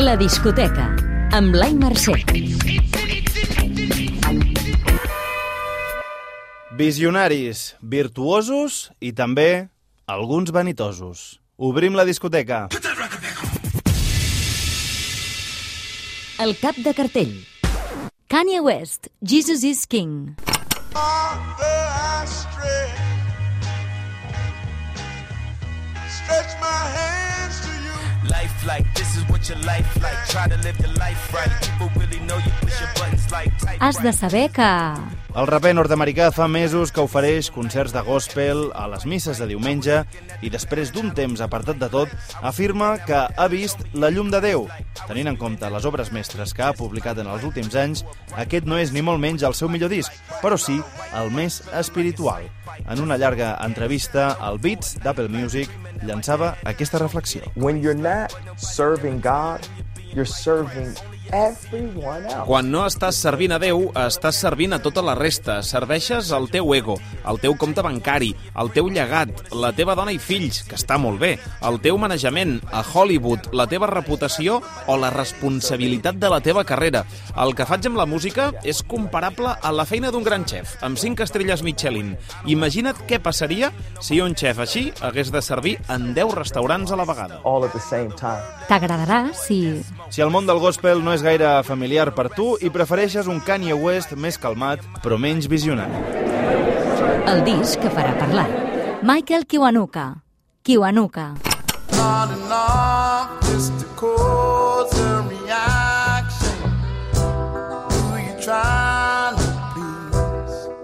La discoteca, amb Blai Mercè. Visionaris, virtuosos i també alguns vanitosos. Obrim la discoteca. El cap de cartell. Kanye West, Jesus is King. Stretch my you. Life like this is what your life like. Try to live your life right. People really know you push your buttons like. Has de saber que... El raper nord-americà fa mesos que ofereix concerts de gospel a les misses de diumenge i després d'un temps apartat de tot, afirma que ha vist la llum de Déu. Tenint en compte les obres mestres que ha publicat en els últims anys, aquest no és ni molt menys el seu millor disc, però sí el més espiritual. En una llarga entrevista al Beats d'Apple Music llançava aquesta reflexió. when you're not serving God, you're serving. Quan no estàs servint a Déu, estàs servint a tota la resta. Serveixes el teu ego, el teu compte bancari, el teu llegat, la teva dona i fills, que està molt bé, el teu manejament, a Hollywood, la teva reputació o la responsabilitat de la teva carrera. El que faig amb la música és comparable a la feina d'un gran xef, amb 5 estrelles Michelin. Imagina't què passaria si un xef així hagués de servir en 10 restaurants a la vegada. T'agradarà si... Si el món del gospel no és gaire familiar per tu i prefereixes un Kanye West més calmat, però menys visionari. El disc que farà parlar. Michael Kiwanuka. Kiwanuka. To cause a reaction. You?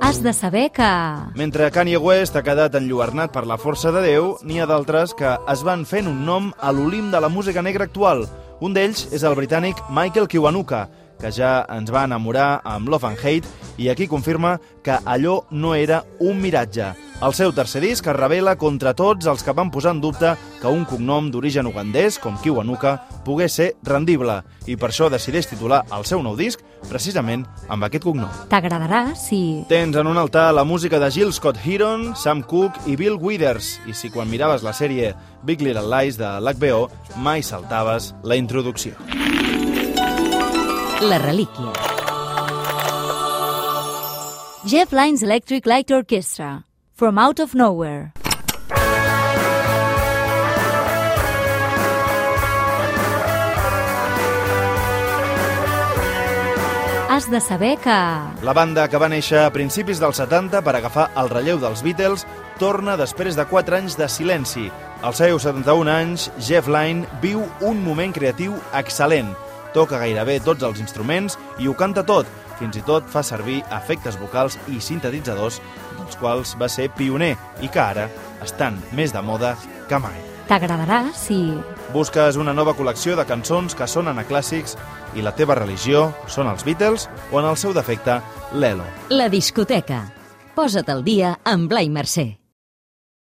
Has de saber que... Mentre Kanye West ha quedat enlluernat per la força de Déu, n'hi ha d'altres que es van fent un nom a l'olim de la música negra actual. Un d'ells és el britànic Michael Kiwanuka, que ja ens va enamorar amb Love and Hate i aquí confirma que allò no era un miratge. El seu tercer disc es revela contra tots els que van posar en dubte que un cognom d'origen ugandès, com Kiwanuka, pogués ser rendible, i per això decideix titular el seu nou disc precisament amb aquest cognom. T'agradarà si... Tens en un altar la música de Jill Scott Heron, Sam Cooke i Bill Withers, i si quan miraves la sèrie Big Little Lies de l'HBO mai saltaves la introducció. La relíquia. Jeff Lynne's Electric Light Orchestra. From Out of Nowhere. Has de saber que... La banda que va néixer a principis dels 70 per agafar el relleu dels Beatles torna després de 4 anys de silenci. Als seus 71 anys, Jeff Lynne viu un moment creatiu excel·lent. Toca gairebé tots els instruments i ho canta tot. Fins i tot fa servir efectes vocals i sintetitzadors, dels quals va ser pioner i que ara estan més de moda que mai. T'agradarà si... Busques una nova col·lecció de cançons que sonen a clàssics i la teva religió són els Beatles o, en el seu defecte, l'Elo. La discoteca. Posa't al dia amb Blai Mercè.